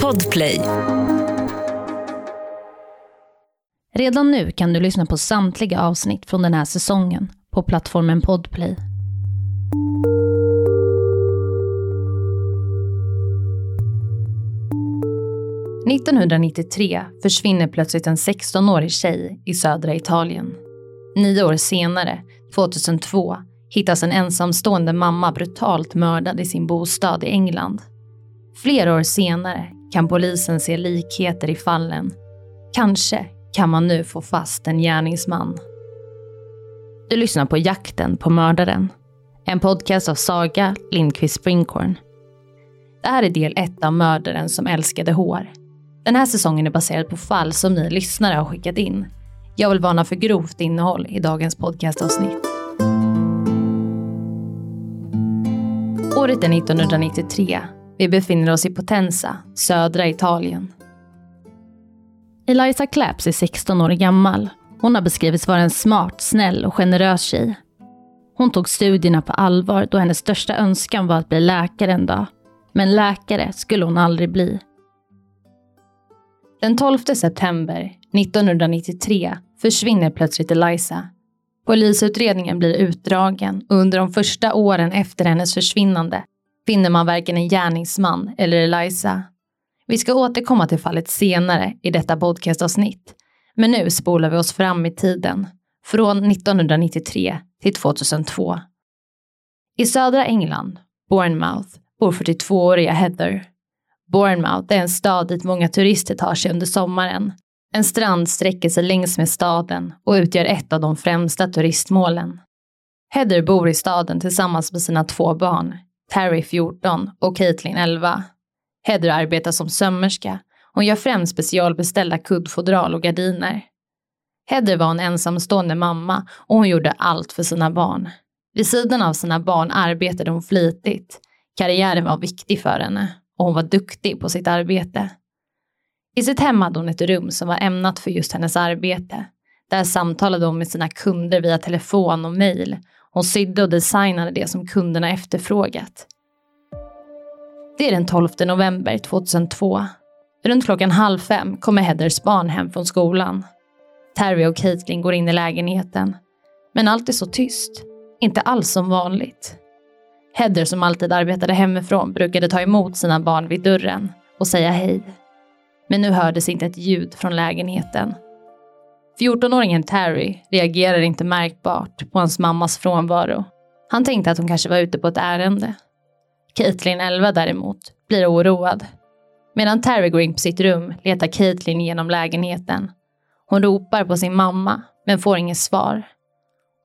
Podplay. Redan nu kan du lyssna på samtliga avsnitt från den här säsongen på plattformen Podplay. –1993 försvinner plötsligt en 16-årig tjej i södra Italien. Nio år senare, 2002, hittas en ensamstående mamma brutalt mördad i sin bostad i England. Flera år senare kan polisen se likheter i fallen. Kanske kan man nu få fast en gärningsman. Du lyssnar på Jakten på mördaren. En podcast av Saga Lindqvist Springhorn. Det här är del ett av Mördaren som älskade hår. Den här säsongen är baserad på fall som ni lyssnare har skickat in. Jag vill varna för grovt innehåll i dagens podcastavsnitt. Året är 1993. Vi befinner oss i Potenza, södra Italien. Eliza Claps är 16 år gammal. Hon har beskrivits vara en smart, snäll och generös tjej. Hon tog studierna på allvar då hennes största önskan var att bli läkare en dag. Men läkare skulle hon aldrig bli. Den 12 september 1993 försvinner plötsligt Eliza. Polisutredningen blir utdragen och under de första åren efter hennes försvinnande finner man varken en gärningsman eller Eliza. Vi ska återkomma till fallet senare i detta podcastavsnitt. Men nu spolar vi oss fram i tiden. Från 1993 till 2002. I södra England, Bournemouth, bor 42-åriga Heather. Bournemouth är en stad dit många turister tar sig under sommaren. En strand sträcker sig längs med staden och utgör ett av de främsta turistmålen. Heather bor i staden tillsammans med sina två barn, Terry 14 och Caitlin 11. Heather arbetar som sömmerska. Hon gör främst specialbeställda kuddfodral och gardiner. Heather var en ensamstående mamma och hon gjorde allt för sina barn. Vid sidan av sina barn arbetade hon flitigt. Karriären var viktig för henne och hon var duktig på sitt arbete. I sitt hem hade hon ett rum som var ämnat för just hennes arbete. Där samtalade hon med sina kunder via telefon och mejl. Hon sydde och designade det som kunderna efterfrågat. Det är den 12 november 2002. Runt klockan halv fem kommer Heathers barn hem från skolan. Terry och Caitlin går in i lägenheten. Men allt är så tyst. Inte alls som vanligt. Heather som alltid arbetade hemifrån brukade ta emot sina barn vid dörren och säga hej. Men nu hördes inte ett ljud från lägenheten. 14-åringen Terry reagerar inte märkbart på hans mammas frånvaro. Han tänkte att hon kanske var ute på ett ärende. Caitlin 11 däremot blir oroad. Medan Terry går in på sitt rum letar Caitlin genom lägenheten. Hon ropar på sin mamma, men får inget svar.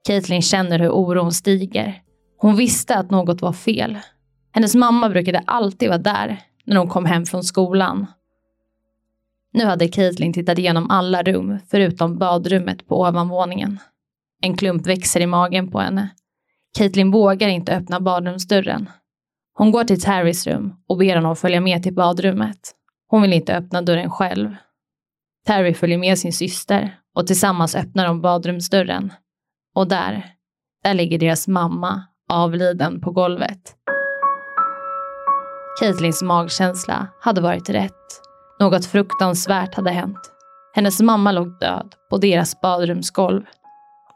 Caitlin känner hur oron stiger. Hon visste att något var fel. Hennes mamma brukade alltid vara där när hon kom hem från skolan. Nu hade Caitlin tittat igenom alla rum förutom badrummet på ovanvåningen. En klump växer i magen på henne. Caitlin vågar inte öppna badrumsdörren. Hon går till Terrys rum och ber honom följa med till badrummet. Hon vill inte öppna dörren själv. Terry följer med sin syster och tillsammans öppnar de badrumsdörren. Och där, där ligger deras mamma avliden på golvet. Caitlins magkänsla hade varit rätt. Något fruktansvärt hade hänt. Hennes mamma låg död på deras badrumsgolv.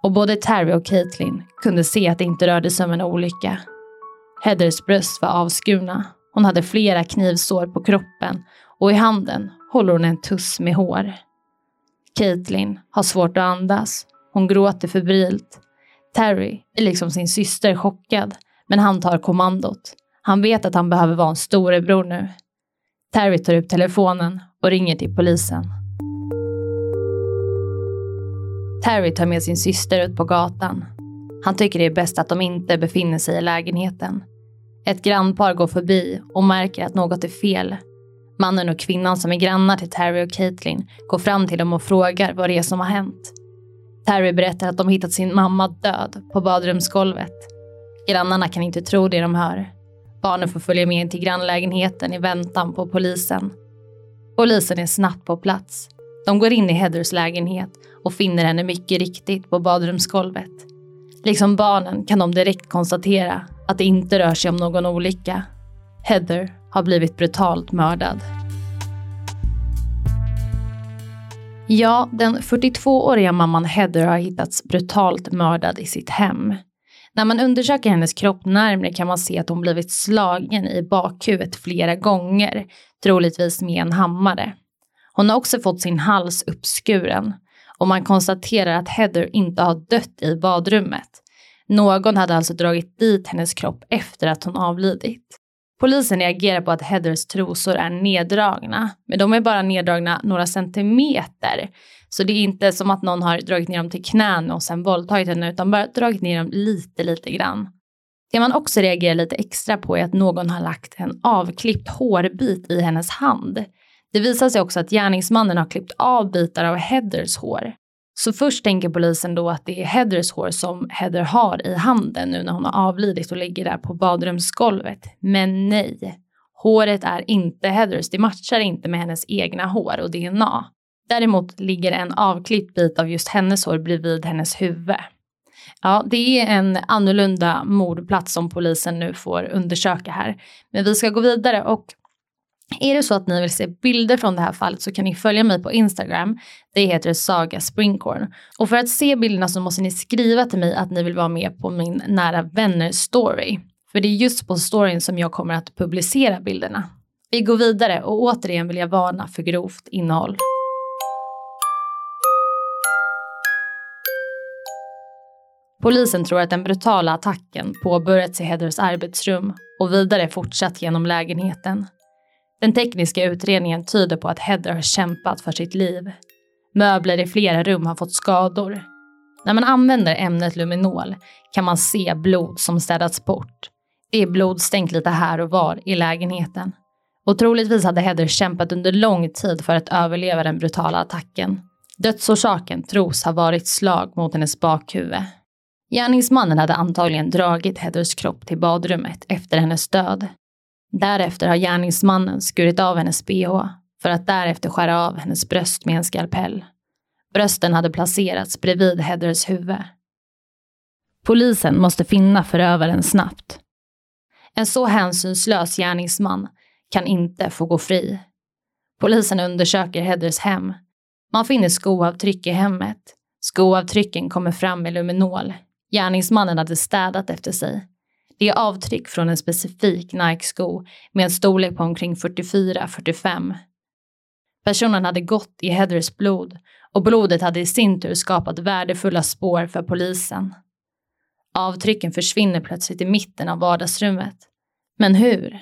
Och både Terry och Caitlin kunde se att det inte rörde sig om en olycka. Heathers bröst var avskurna. Hon hade flera knivsår på kroppen och i handen håller hon en tuss med hår. Caitlin har svårt att andas. Hon gråter febrilt. Terry är liksom sin syster chockad, men han tar kommandot. Han vet att han behöver vara en storebror nu. Terry tar upp telefonen och ringer till polisen. Terry tar med sin syster ut på gatan. Han tycker det är bäst att de inte befinner sig i lägenheten. Ett grannpar går förbi och märker att något är fel. Mannen och kvinnan som är grannar till Terry och Caitlin går fram till dem och frågar vad det är som har hänt. Terry berättar att de hittat sin mamma död på badrumsgolvet. Grannarna kan inte tro det de hör. Barnen får följa med in till grannlägenheten i väntan på polisen. Polisen är snabbt på plats. De går in i Heathers lägenhet och finner henne mycket riktigt på badrumsgolvet. Liksom barnen kan de direkt konstatera att det inte rör sig om någon olycka. Heather har blivit brutalt mördad. Ja, den 42-åriga mamman Heather har hittats brutalt mördad i sitt hem. När man undersöker hennes kropp närmre kan man se att hon blivit slagen i bakhuvudet flera gånger, troligtvis med en hammare. Hon har också fått sin hals uppskuren och man konstaterar att Heather inte har dött i badrummet. Någon hade alltså dragit dit hennes kropp efter att hon avlidit. Polisen reagerar på att Heathers trosor är neddragna, men de är bara neddragna några centimeter. Så det är inte som att någon har dragit ner dem till knän och sen våldtagit henne, utan bara dragit ner dem lite, lite grann. Det man också reagerar lite extra på är att någon har lagt en avklippt hårbit i hennes hand. Det visar sig också att gärningsmannen har klippt av bitar av Heathers hår. Så först tänker polisen då att det är Heathers hår som Heather har i handen nu när hon har avlidit och ligger där på badrumsgolvet. Men nej, håret är inte Heathers, det matchar inte med hennes egna hår och DNA. Däremot ligger en avklippt bit av just hennes hår bredvid hennes huvud. Ja, det är en annorlunda mordplats som polisen nu får undersöka här. Men vi ska gå vidare och är det så att ni vill se bilder från det här fallet så kan ni följa mig på Instagram. Det heter Saga Springcorn. Och för att se bilderna så måste ni skriva till mig att ni vill vara med på min nära vänner story. För det är just på storyn som jag kommer att publicera bilderna. Vi går vidare och återigen vill jag varna för grovt innehåll. Polisen tror att den brutala attacken påbörjats i Heathers arbetsrum och vidare fortsatt genom lägenheten. Den tekniska utredningen tyder på att Heather har kämpat för sitt liv. Möbler i flera rum har fått skador. När man använder ämnet luminol kan man se blod som städats bort. Det är blodstänk lite här och var i lägenheten. Och troligtvis hade Heather kämpat under lång tid för att överleva den brutala attacken. Dödsorsaken tros ha varit slag mot hennes bakhuvud. Gärningsmannen hade antagligen dragit Heathers kropp till badrummet efter hennes död. Därefter har gärningsmannen skurit av hennes bh för att därefter skära av hennes bröst med en skalpell. Brösten hade placerats bredvid Heathers huvud. Polisen måste finna förövaren snabbt. En så hänsynslös gärningsman kan inte få gå fri. Polisen undersöker Heathers hem. Man finner skoavtryck i hemmet. Skoavtrycken kommer fram med luminol. Gärningsmannen hade städat efter sig. Det är avtryck från en specifik Nike-sko med en storlek på omkring 44-45. Personen hade gått i Heathers blod och blodet hade i sin tur skapat värdefulla spår för polisen. Avtrycken försvinner plötsligt i mitten av vardagsrummet. Men hur?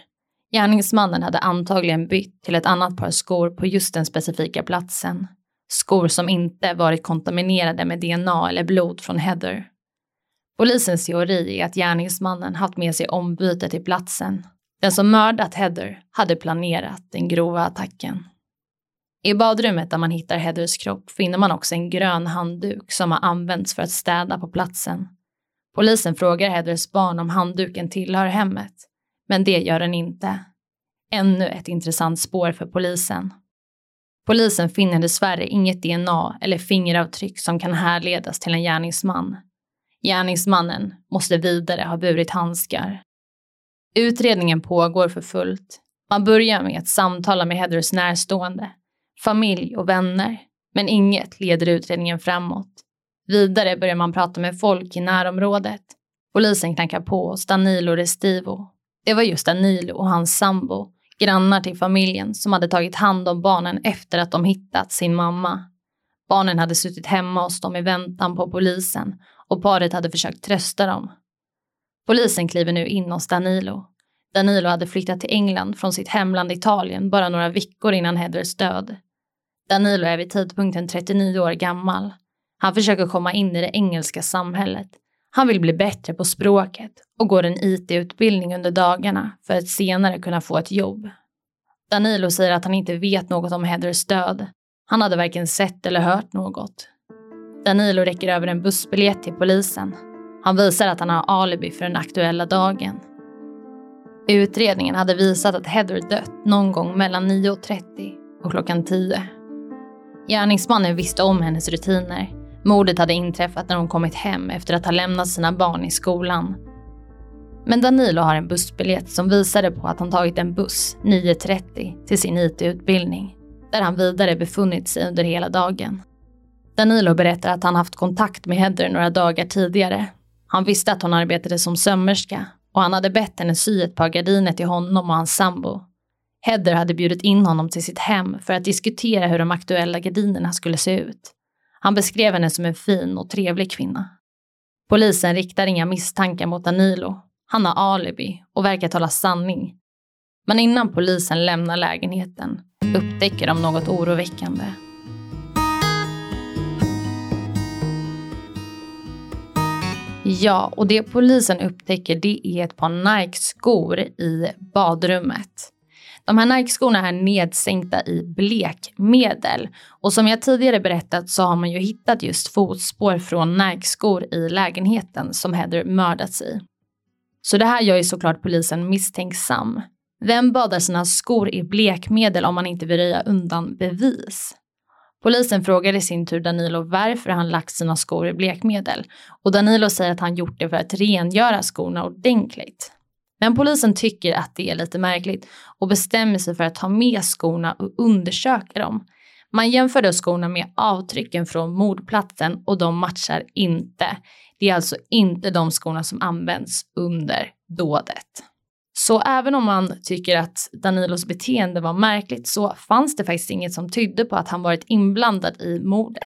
Gärningsmannen hade antagligen bytt till ett annat par skor på just den specifika platsen. Skor som inte varit kontaminerade med DNA eller blod från Heather. Polisens teori är att gärningsmannen haft med sig ombyte till platsen. Den som mördat Heather hade planerat den grova attacken. I badrummet där man hittar Heathers kropp finner man också en grön handduk som har använts för att städa på platsen. Polisen frågar Heathers barn om handduken tillhör hemmet, men det gör den inte. Ännu ett intressant spår för polisen. Polisen finner dessvärre inget DNA eller fingeravtryck som kan härledas till en gärningsman. Gärningsmannen måste vidare ha burit handskar. Utredningen pågår för fullt. Man börjar med att samtala med Heathers närstående, familj och vänner, men inget leder utredningen framåt. Vidare börjar man prata med folk i närområdet. Polisen knackar på hos Danilo Restivo. Det var just Danilo och hans sambo, grannar till familjen, som hade tagit hand om barnen efter att de hittat sin mamma. Barnen hade suttit hemma hos dem i väntan på polisen och paret hade försökt trösta dem. Polisen kliver nu in hos Danilo. Danilo hade flyttat till England från sitt hemland Italien bara några veckor innan Heathers död. Danilo är vid tidpunkten 39 år gammal. Han försöker komma in i det engelska samhället. Han vill bli bättre på språket och går en IT-utbildning under dagarna för att senare kunna få ett jobb. Danilo säger att han inte vet något om Heathers död. Han hade varken sett eller hört något. Danilo räcker över en bussbiljett till polisen. Han visar att han har alibi för den aktuella dagen. Utredningen hade visat att Heather dött någon gång mellan 9.30 och klockan 10. Gärningsmannen visste om hennes rutiner. Mordet hade inträffat när hon kommit hem efter att ha lämnat sina barn i skolan. Men Danilo har en bussbiljett som visade på att han tagit en buss 9.30 till sin IT-utbildning, där han vidare befunnit sig under hela dagen. Danilo berättar att han haft kontakt med Heather några dagar tidigare. Han visste att hon arbetade som sömmerska och han hade bett henne sy ett par gardiner till honom och hans sambo. Heather hade bjudit in honom till sitt hem för att diskutera hur de aktuella gardinerna skulle se ut. Han beskrev henne som en fin och trevlig kvinna. Polisen riktar inga misstankar mot Danilo. Han har alibi och verkar tala sanning. Men innan polisen lämnar lägenheten upptäcker de något oroväckande. Ja, och det polisen upptäcker det är ett par Nike-skor i badrummet. De här Nike-skorna är nedsänkta i blekmedel och som jag tidigare berättat så har man ju hittat just fotspår från Nike-skor i lägenheten som Heather mördats i. Så det här gör ju såklart polisen misstänksam. Vem badar sina skor i blekmedel om man inte vill röja undan bevis? Polisen frågar i sin tur Danilo varför han lagt sina skor i blekmedel och Danilo säger att han gjort det för att rengöra skorna ordentligt. Men polisen tycker att det är lite märkligt och bestämmer sig för att ta med skorna och undersöka dem. Man jämför då skorna med avtrycken från mordplatsen och de matchar inte. Det är alltså inte de skorna som används under dådet. Så även om man tycker att Danilos beteende var märkligt så fanns det faktiskt inget som tydde på att han varit inblandad i mordet.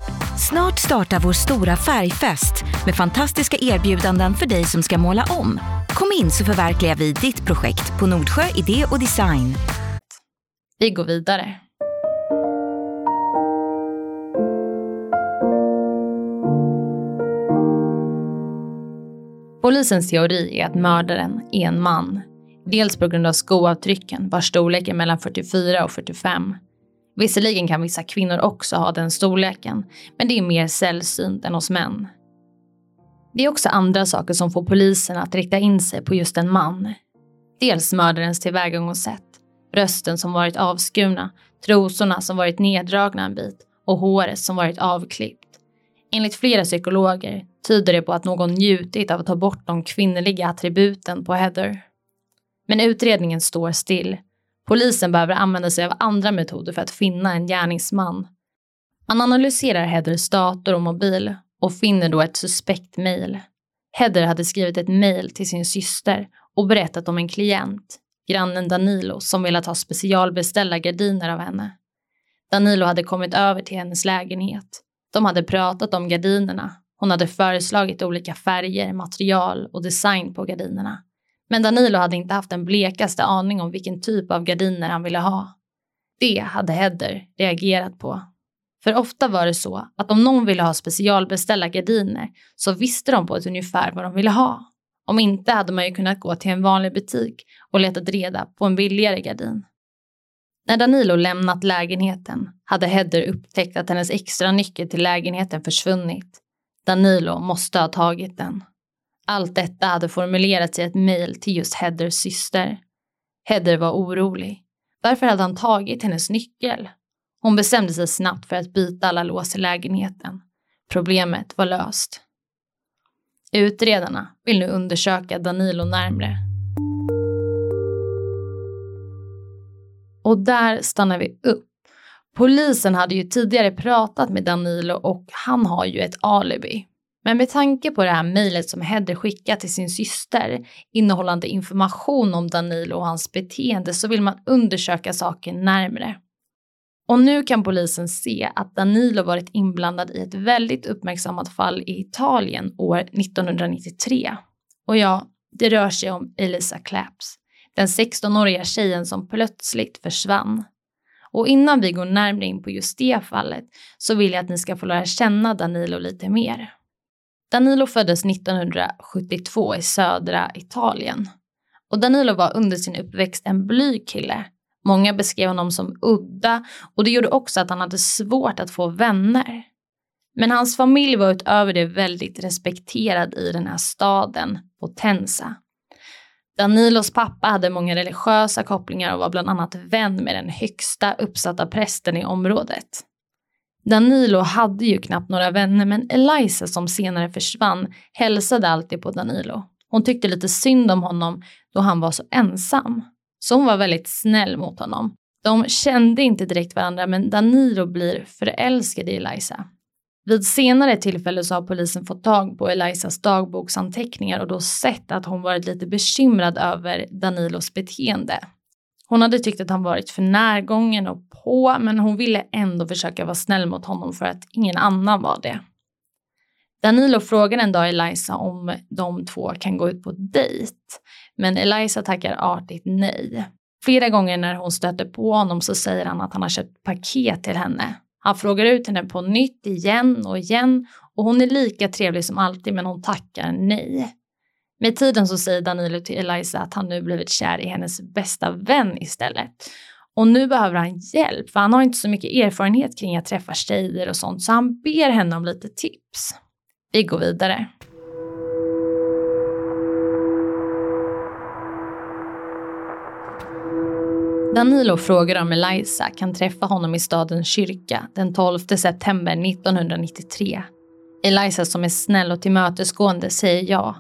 Snart startar vår stora färgfest med fantastiska erbjudanden för dig som ska måla om. Kom in så förverkligar vi ditt projekt på Nordsjö Idé och Design. Vi går vidare. Polisens teori är att mördaren är en man Dels på grund av skoavtrycken vars storlek är mellan 44 och 45. Visserligen kan vissa kvinnor också ha den storleken, men det är mer sällsynt än hos män. Det är också andra saker som får polisen att rikta in sig på just en man. Dels mördarens tillvägagångssätt, brösten som varit avskurna, trosorna som varit neddragna en bit och håret som varit avklippt. Enligt flera psykologer tyder det på att någon njutit av att ta bort de kvinnliga attributen på Heather. Men utredningen står still. Polisen behöver använda sig av andra metoder för att finna en gärningsman. Man analyserar Heathers dator och mobil och finner då ett suspekt mejl. Heather hade skrivit ett mejl till sin syster och berättat om en klient, grannen Danilo, som velat ha specialbeställda gardiner av henne. Danilo hade kommit över till hennes lägenhet. De hade pratat om gardinerna. Hon hade föreslagit olika färger, material och design på gardinerna. Men Danilo hade inte haft den blekaste aning om vilken typ av gardiner han ville ha. Det hade Heather reagerat på. För ofta var det så att om någon ville ha specialbeställda gardiner så visste de på ett ungefär vad de ville ha. Om inte hade man ju kunnat gå till en vanlig butik och letat reda på en billigare gardin. När Danilo lämnat lägenheten hade Heather upptäckt att hennes extra nyckel till lägenheten försvunnit. Danilo måste ha tagit den. Allt detta hade formulerats i ett mejl till just Heathers syster. Heather var orolig. Varför hade han tagit hennes nyckel? Hon bestämde sig snabbt för att byta alla lås i lägenheten. Problemet var löst. Utredarna vill nu undersöka Danilo närmre. Och där stannar vi upp. Polisen hade ju tidigare pratat med Danilo och han har ju ett alibi. Men med tanke på det här mejlet som Hedder skickat till sin syster innehållande information om Danilo och hans beteende så vill man undersöka saken närmre. Och nu kan polisen se att Danilo varit inblandad i ett väldigt uppmärksammat fall i Italien år 1993. Och ja, det rör sig om Elisa Claps, den 16-åriga tjejen som plötsligt försvann. Och innan vi går närmare in på just det fallet så vill jag att ni ska få lära känna Danilo lite mer. Danilo föddes 1972 i södra Italien. Och Danilo var under sin uppväxt en blyg kille. Många beskrev honom som udda och det gjorde också att han hade svårt att få vänner. Men hans familj var utöver det väldigt respekterad i den här staden, Potenza. Danilos pappa hade många religiösa kopplingar och var bland annat vän med den högsta uppsatta prästen i området. Danilo hade ju knappt några vänner men Eliza som senare försvann hälsade alltid på Danilo. Hon tyckte lite synd om honom då han var så ensam. Så hon var väldigt snäll mot honom. De kände inte direkt varandra men Danilo blir förälskad i Eliza. Vid senare tillfälle så har polisen fått tag på Elizas dagboksanteckningar och då sett att hon varit lite bekymrad över Danilos beteende. Hon hade tyckt att han varit för närgången och på men hon ville ändå försöka vara snäll mot honom för att ingen annan var det. Danilo frågar en dag Eliza om de två kan gå ut på dejt men Eliza tackar artigt nej. Flera gånger när hon stöter på honom så säger han att han har köpt paket till henne. Han frågar ut henne på nytt igen och igen och hon är lika trevlig som alltid men hon tackar nej. Med tiden så säger Danilo till Eliza att han nu blivit kär i hennes bästa vän istället. Och nu behöver han hjälp för han har inte så mycket erfarenhet kring att träffa tjejer och sånt så han ber henne om lite tips. Vi går vidare. Danilo frågar om Eliza kan träffa honom i stadens kyrka den 12 september 1993. Eliza som är snäll och tillmötesgående säger ja.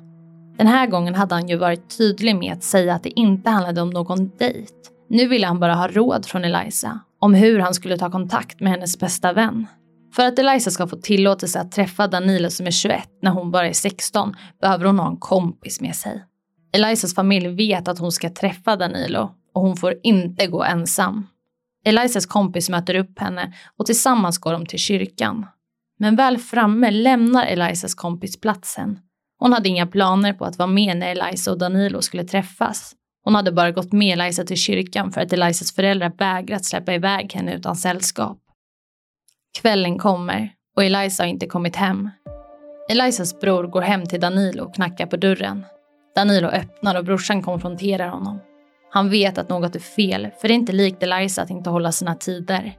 Den här gången hade han ju varit tydlig med att säga att det inte handlade om någon dejt. Nu ville han bara ha råd från Eliza om hur han skulle ta kontakt med hennes bästa vän. För att Eliza ska få tillåtelse att träffa Danilo som är 21 när hon bara är 16 behöver hon ha en kompis med sig. Elizas familj vet att hon ska träffa Danilo och hon får inte gå ensam. Elizas kompis möter upp henne och tillsammans går de till kyrkan. Men väl framme lämnar Elizas kompis platsen. Hon hade inga planer på att vara med när Eliza och Danilo skulle träffas. Hon hade bara gått med Eliza till kyrkan för att Elizas föräldrar vägrat släppa iväg henne utan sällskap. Kvällen kommer och Eliza har inte kommit hem. Elizas bror går hem till Danilo och knackar på dörren. Danilo öppnar och brorsan konfronterar honom. Han vet att något är fel, för det är inte likt Eliza att inte hålla sina tider.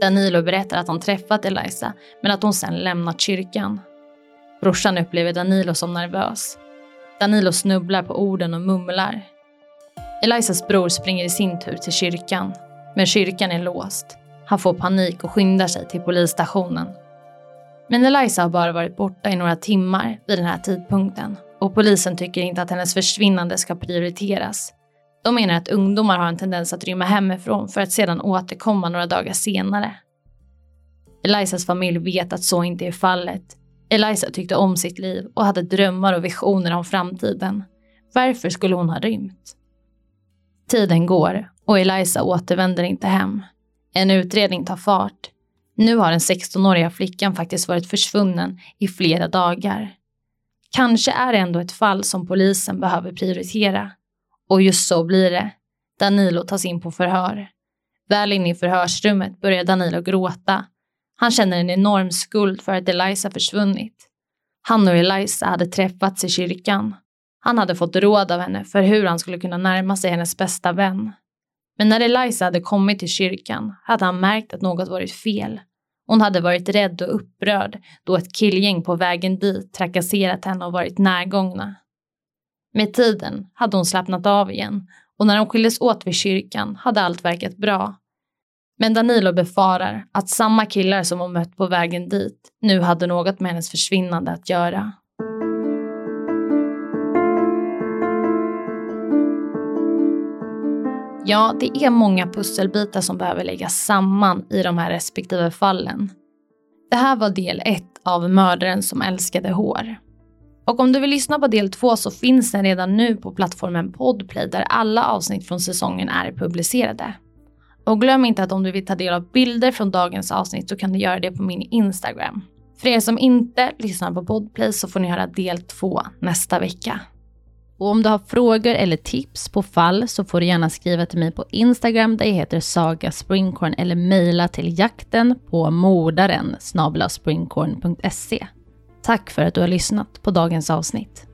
Danilo berättar att han träffat Eliza, men att hon sen lämnat kyrkan. Brorsan upplever Danilo som nervös. Danilo snubblar på orden och mumlar. Elizas bror springer i sin tur till kyrkan, men kyrkan är låst. Han får panik och skyndar sig till polisstationen. Men Eliza har bara varit borta i några timmar vid den här tidpunkten och polisen tycker inte att hennes försvinnande ska prioriteras. De menar att ungdomar har en tendens att rymma hemifrån för att sedan återkomma några dagar senare. Elizas familj vet att så inte är fallet. Eliza tyckte om sitt liv och hade drömmar och visioner om framtiden. Varför skulle hon ha rymt? Tiden går och Eliza återvänder inte hem. En utredning tar fart. Nu har den 16-åriga flickan faktiskt varit försvunnen i flera dagar. Kanske är det ändå ett fall som polisen behöver prioritera. Och just så blir det. Danilo tas in på förhör. Väl inne i förhörsrummet börjar Danilo gråta. Han känner en enorm skuld för att Eliza försvunnit. Han och Eliza hade träffats i kyrkan. Han hade fått råd av henne för hur han skulle kunna närma sig hennes bästa vän. Men när Eliza hade kommit till kyrkan hade han märkt att något varit fel. Hon hade varit rädd och upprörd då ett killgäng på vägen dit trakasserat henne och varit närgångna. Med tiden hade hon slappnat av igen och när de skildes åt vid kyrkan hade allt verkat bra. Men Danilo befarar att samma killar som hon mött på vägen dit nu hade något med hennes försvinnande att göra. Ja, det är många pusselbitar som behöver läggas samman i de här respektive fallen. Det här var del ett av Mördaren som älskade hår. Och om du vill lyssna på del två så finns den redan nu på plattformen Podplay där alla avsnitt från säsongen är publicerade. Och glöm inte att om du vill ta del av bilder från dagens avsnitt så kan du göra det på min Instagram. För er som inte lyssnar på Podplay så får ni höra del två nästa vecka. Och om du har frågor eller tips på fall så får du gärna skriva till mig på Instagram där jag heter Saga Springcorn eller mejla till jakten på mordaren springcorn.se. Tack för att du har lyssnat på dagens avsnitt.